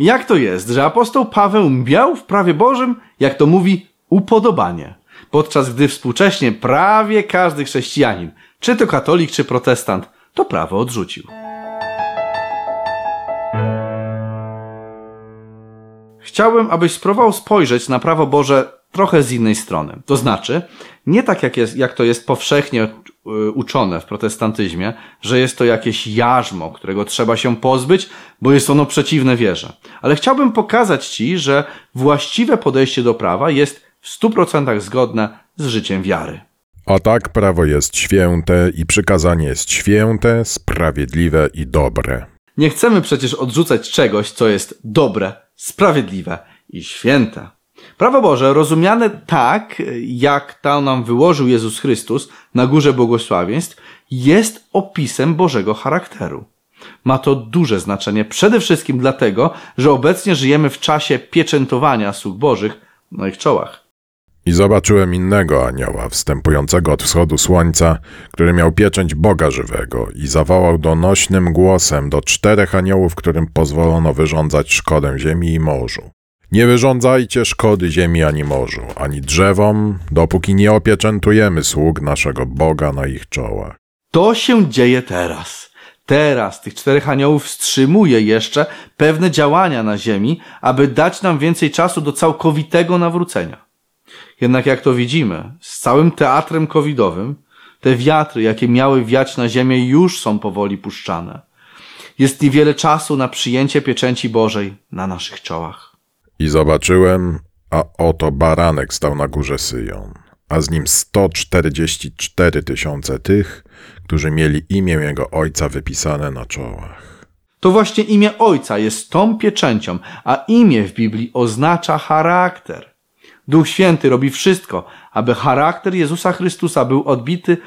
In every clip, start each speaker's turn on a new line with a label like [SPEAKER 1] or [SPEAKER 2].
[SPEAKER 1] Jak to jest, że apostoł Paweł miał w prawie Bożym, jak to mówi, upodobanie, podczas gdy współcześnie prawie każdy chrześcijanin, czy to katolik, czy protestant, to prawo odrzucił. Chciałbym, abyś spróbował spojrzeć na prawo Boże trochę z innej strony. To znaczy, nie tak jak, jest, jak to jest powszechnie y, uczone w protestantyzmie, że jest to jakieś jarzmo, którego trzeba się pozbyć, bo jest ono przeciwne wierze. Ale chciałbym pokazać Ci, że właściwe podejście do prawa jest w stu procentach zgodne z życiem wiary.
[SPEAKER 2] A tak prawo jest święte i przykazanie jest święte, sprawiedliwe i dobre.
[SPEAKER 1] Nie chcemy przecież odrzucać czegoś, co jest dobre, sprawiedliwe i święte. Prawo Boże, rozumiane tak, jak to nam wyłożył Jezus Chrystus na górze błogosławieństw, jest opisem Bożego charakteru. Ma to duże znaczenie przede wszystkim dlatego, że obecnie żyjemy w czasie pieczętowania sług Bożych na ich czołach.
[SPEAKER 2] I zobaczyłem innego anioła, wstępującego od wschodu słońca, który miał pieczęć Boga żywego i zawołał donośnym głosem do czterech aniołów, którym pozwolono wyrządzać szkodę ziemi i morzu. Nie wyrządzajcie szkody ziemi ani morzu, ani drzewom, dopóki nie opieczętujemy sług naszego Boga na ich czołach.
[SPEAKER 1] To się dzieje teraz. Teraz tych czterech aniołów wstrzymuje jeszcze pewne działania na ziemi, aby dać nam więcej czasu do całkowitego nawrócenia. Jednak jak to widzimy, z całym teatrem covidowym, te wiatry, jakie miały wiać na ziemię, już są powoli puszczane. Jest niewiele czasu na przyjęcie pieczęci Bożej na naszych czołach.
[SPEAKER 2] I zobaczyłem, a oto baranek stał na górze Syjon, a z nim 144 tysiące tych, którzy mieli imię jego ojca wypisane na czołach.
[SPEAKER 1] To właśnie imię ojca jest tą pieczęcią, a imię w Biblii oznacza charakter. Duch Święty robi wszystko, aby charakter Jezusa Chrystusa był odbity y,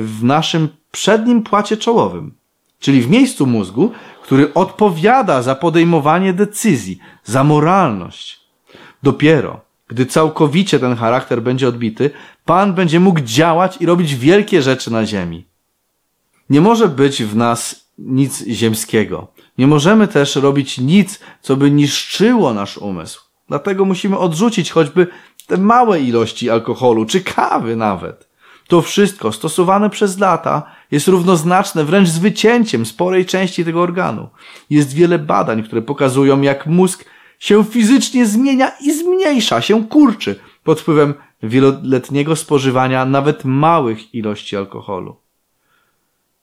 [SPEAKER 1] w naszym przednim płacie czołowym, czyli w miejscu mózgu, który odpowiada za podejmowanie decyzji, za moralność. Dopiero, gdy całkowicie ten charakter będzie odbity, Pan będzie mógł działać i robić wielkie rzeczy na ziemi. Nie może być w nas nic ziemskiego. Nie możemy też robić nic, co by niszczyło nasz umysł. Dlatego musimy odrzucić choćby te małe ilości alkoholu, czy kawy nawet. To wszystko stosowane przez lata jest równoznaczne wręcz z wycięciem sporej części tego organu. Jest wiele badań, które pokazują, jak mózg się fizycznie zmienia i zmniejsza, się kurczy pod wpływem wieloletniego spożywania nawet małych ilości alkoholu.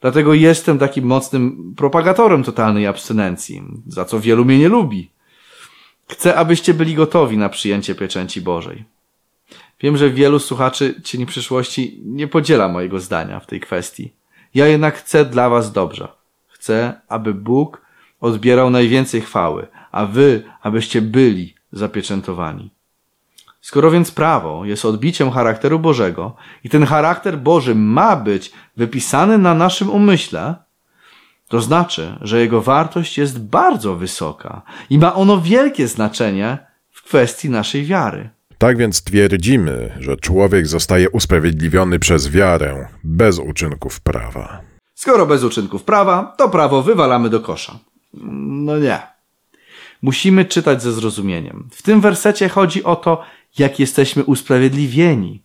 [SPEAKER 1] Dlatego jestem takim mocnym propagatorem totalnej abstynencji, za co wielu mnie nie lubi. Chcę, abyście byli gotowi na przyjęcie pieczęci Bożej. Wiem, że wielu słuchaczy Cieni Przyszłości nie podziela mojego zdania w tej kwestii. Ja jednak chcę dla Was dobrze. Chcę, aby Bóg odbierał najwięcej chwały, a Wy, abyście byli zapieczętowani. Skoro więc prawo jest odbiciem charakteru Bożego i ten charakter Boży ma być wypisany na naszym umyśle, to znaczy, że jego wartość jest bardzo wysoka i ma ono wielkie znaczenie w kwestii naszej wiary.
[SPEAKER 2] Tak więc twierdzimy, że człowiek zostaje usprawiedliwiony przez wiarę, bez uczynków prawa.
[SPEAKER 1] Skoro bez uczynków prawa, to prawo wywalamy do kosza. No nie. Musimy czytać ze zrozumieniem. W tym wersecie chodzi o to, jak jesteśmy usprawiedliwieni.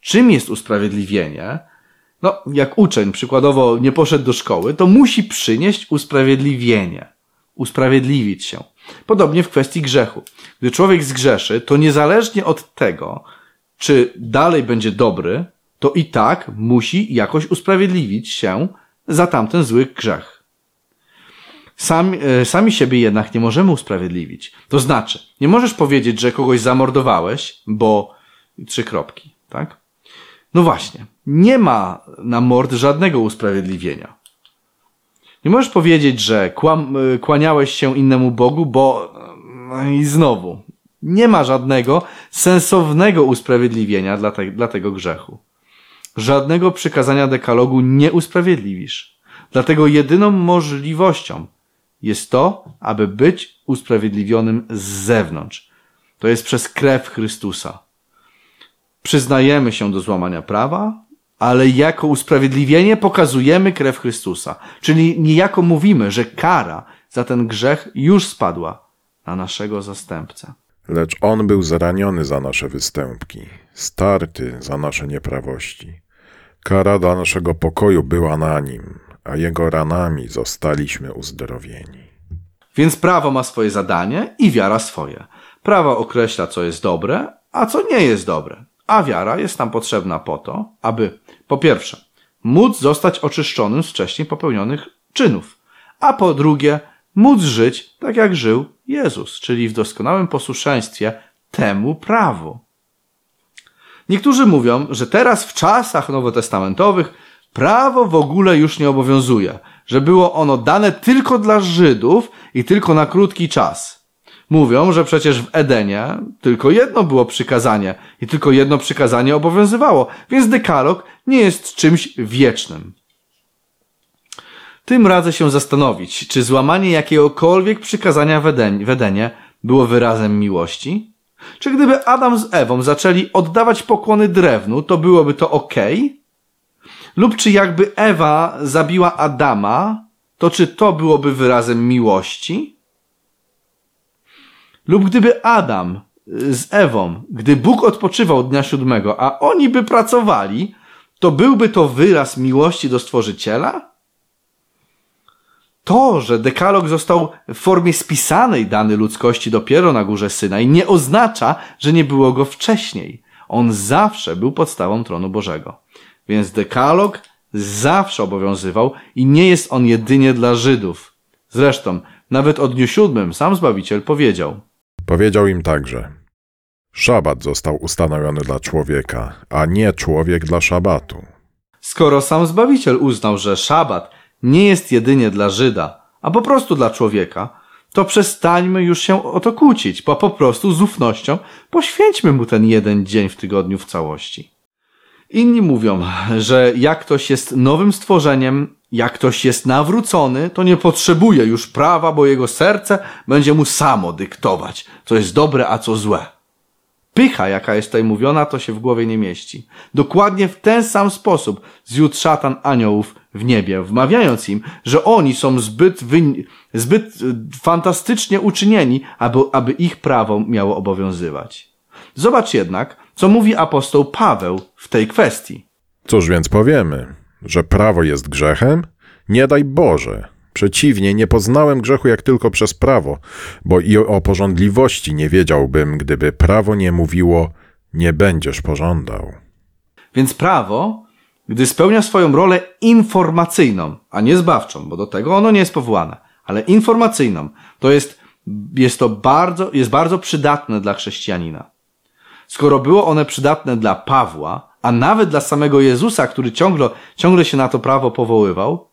[SPEAKER 1] Czym jest usprawiedliwienie? No, jak uczeń przykładowo nie poszedł do szkoły, to musi przynieść usprawiedliwienie. Usprawiedliwić się. Podobnie w kwestii grzechu. Gdy człowiek zgrzeszy, to niezależnie od tego, czy dalej będzie dobry, to i tak musi jakoś usprawiedliwić się za tamten zły grzech. Sami, e, sami siebie jednak nie możemy usprawiedliwić. To znaczy, nie możesz powiedzieć, że kogoś zamordowałeś, bo trzy kropki, tak? No właśnie, nie ma na mord żadnego usprawiedliwienia. Nie możesz powiedzieć, że kłam, y, kłaniałeś się innemu Bogu, bo no i znowu nie ma żadnego sensownego usprawiedliwienia dla, te, dla tego grzechu. Żadnego przykazania dekalogu nie usprawiedliwisz. Dlatego jedyną możliwością jest to, aby być usprawiedliwionym z zewnątrz. To jest przez krew Chrystusa. Przyznajemy się do złamania prawa, ale jako usprawiedliwienie pokazujemy krew Chrystusa. Czyli niejako mówimy, że kara za ten grzech już spadła na naszego zastępcę.
[SPEAKER 2] Lecz on był zraniony za nasze występki, starty za nasze nieprawości. Kara dla naszego pokoju była na nim, a jego ranami zostaliśmy uzdrowieni.
[SPEAKER 1] Więc prawo ma swoje zadanie i wiara swoje. Prawo określa, co jest dobre, a co nie jest dobre. A wiara jest nam potrzebna po to, aby po pierwsze móc zostać oczyszczonym z wcześniej popełnionych czynów, a po drugie móc żyć tak jak żył Jezus, czyli w doskonałym posłuszeństwie temu prawu. Niektórzy mówią, że teraz w czasach nowotestamentowych prawo w ogóle już nie obowiązuje, że było ono dane tylko dla Żydów i tylko na krótki czas. Mówią, że przecież w Edenie tylko jedno było przykazanie i tylko jedno przykazanie obowiązywało, więc dekalog nie jest czymś wiecznym. Tym radzę się zastanowić, czy złamanie jakiegokolwiek przykazania w Edenie, w Edenie było wyrazem miłości? Czy gdyby Adam z Ewą zaczęli oddawać pokłony drewnu, to byłoby to ok? Lub czy jakby Ewa zabiła Adama, to czy to byłoby wyrazem miłości? Lub gdyby Adam z Ewą, gdy Bóg odpoczywał dnia siódmego, a oni by pracowali, to byłby to wyraz miłości do Stworzyciela? To, że dekalog został w formie spisanej dany ludzkości dopiero na górze Synaj, nie oznacza, że nie było go wcześniej. On zawsze był podstawą tronu Bożego. Więc dekalog zawsze obowiązywał i nie jest on jedynie dla Żydów. Zresztą, nawet o dniu siódmym sam Zbawiciel powiedział.
[SPEAKER 2] Powiedział im także: Szabat został ustanowiony dla człowieka, a nie człowiek dla szabatu.
[SPEAKER 1] Skoro sam Zbawiciel uznał, że szabat nie jest jedynie dla Żyda, a po prostu dla człowieka, to przestańmy już się o to kłócić, bo po prostu z ufnością poświęćmy mu ten jeden dzień w tygodniu w całości. Inni mówią, że jak ktoś jest nowym stworzeniem, jak ktoś jest nawrócony, to nie potrzebuje już prawa, bo jego serce będzie mu samo dyktować, co jest dobre, a co złe. Pycha, jaka jest tutaj mówiona, to się w głowie nie mieści. Dokładnie w ten sam sposób zjódł szatan aniołów w niebie, wmawiając im, że oni są zbyt, zbyt y, fantastycznie uczynieni, aby, aby ich prawo miało obowiązywać. Zobacz jednak, co mówi apostoł Paweł w tej kwestii.
[SPEAKER 2] Cóż więc powiemy? Że prawo jest grzechem? Nie daj Boże. Przeciwnie, nie poznałem grzechu jak tylko przez prawo, bo i o porządliwości nie wiedziałbym, gdyby prawo nie mówiło, nie będziesz pożądał.
[SPEAKER 1] Więc prawo, gdy spełnia swoją rolę informacyjną, a nie zbawczą, bo do tego ono nie jest powołane, ale informacyjną, to jest, jest to bardzo, jest bardzo przydatne dla chrześcijanina. Skoro było one przydatne dla Pawła, a nawet dla samego Jezusa, który ciągle, ciągle się na to prawo powoływał,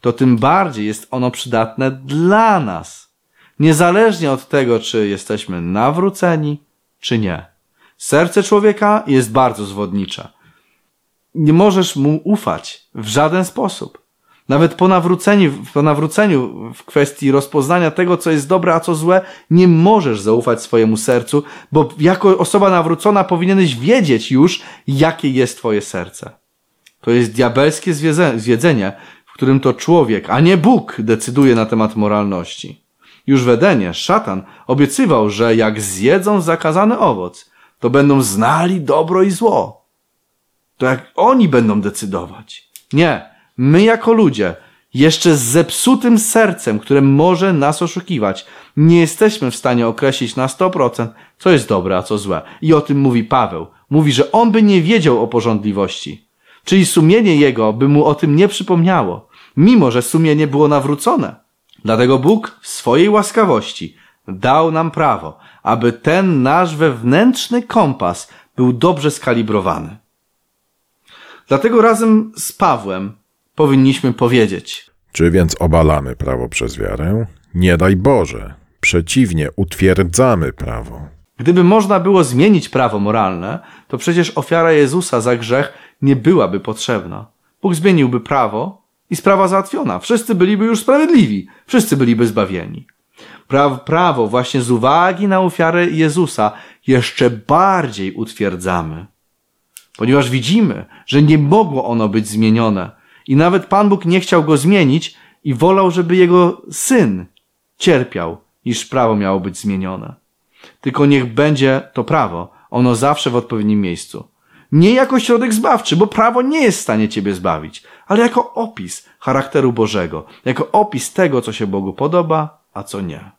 [SPEAKER 1] to tym bardziej jest ono przydatne dla nas. Niezależnie od tego, czy jesteśmy nawróceni, czy nie. Serce człowieka jest bardzo zwodnicze. Nie możesz mu ufać w żaden sposób. Nawet po nawróceniu, po nawróceniu w kwestii rozpoznania tego, co jest dobre, a co złe, nie możesz zaufać swojemu sercu, bo jako osoba nawrócona powinieneś wiedzieć już, jakie jest twoje serce. To jest diabelskie zwiedzenie, w którym to człowiek, a nie Bóg decyduje na temat moralności. Już w Edenie szatan obiecywał, że jak zjedzą zakazany owoc, to będą znali dobro i zło. To jak oni będą decydować. Nie, My jako ludzie, jeszcze z zepsutym sercem, które może nas oszukiwać, nie jesteśmy w stanie określić na 100%, co jest dobre, a co złe. I o tym mówi Paweł. Mówi, że on by nie wiedział o porządliwości. Czyli sumienie jego by mu o tym nie przypomniało, mimo że sumienie było nawrócone. Dlatego Bóg w swojej łaskawości dał nam prawo, aby ten nasz wewnętrzny kompas był dobrze skalibrowany. Dlatego razem z Pawłem powinniśmy powiedzieć.
[SPEAKER 2] Czy więc obalamy prawo przez wiarę? Nie daj Boże. Przeciwnie, utwierdzamy prawo.
[SPEAKER 1] Gdyby można było zmienić prawo moralne, to przecież ofiara Jezusa za grzech nie byłaby potrzebna. Bóg zmieniłby prawo i sprawa załatwiona. Wszyscy byliby już sprawiedliwi. Wszyscy byliby zbawieni. Prawo właśnie z uwagi na ofiarę Jezusa jeszcze bardziej utwierdzamy. Ponieważ widzimy, że nie mogło ono być zmienione, i nawet Pan Bóg nie chciał go zmienić i wolał, żeby jego syn cierpiał iż prawo miało być zmienione. Tylko niech będzie to prawo, ono zawsze w odpowiednim miejscu. Nie jako środek zbawczy, bo prawo nie jest w stanie ciebie zbawić, ale jako opis charakteru Bożego, jako opis tego, co się Bogu podoba, a co nie.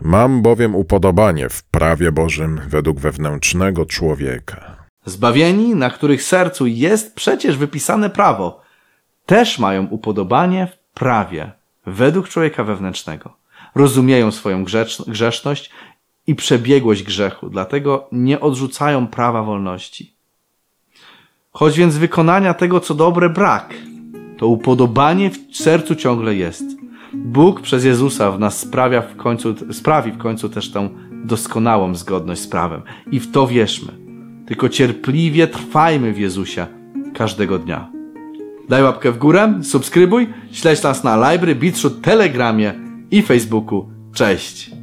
[SPEAKER 2] Mam bowiem upodobanie w prawie Bożym według wewnętrznego człowieka.
[SPEAKER 1] Zbawieni, na których sercu jest przecież wypisane prawo, też mają upodobanie w prawie według człowieka wewnętrznego. Rozumieją swoją grzecz- grzeszność i przebiegłość grzechu, dlatego nie odrzucają prawa wolności. Choć więc wykonania tego, co dobre, brak, to upodobanie w sercu ciągle jest. Bóg przez Jezusa w nas sprawia w końcu, sprawi w końcu też tę doskonałą zgodność z prawem. I w to wierzmy. Tylko cierpliwie trwajmy w Jezusie każdego dnia. Daj łapkę w górę, subskrybuj, śledź nas na Library, Beatshoot, Telegramie i Facebooku. Cześć!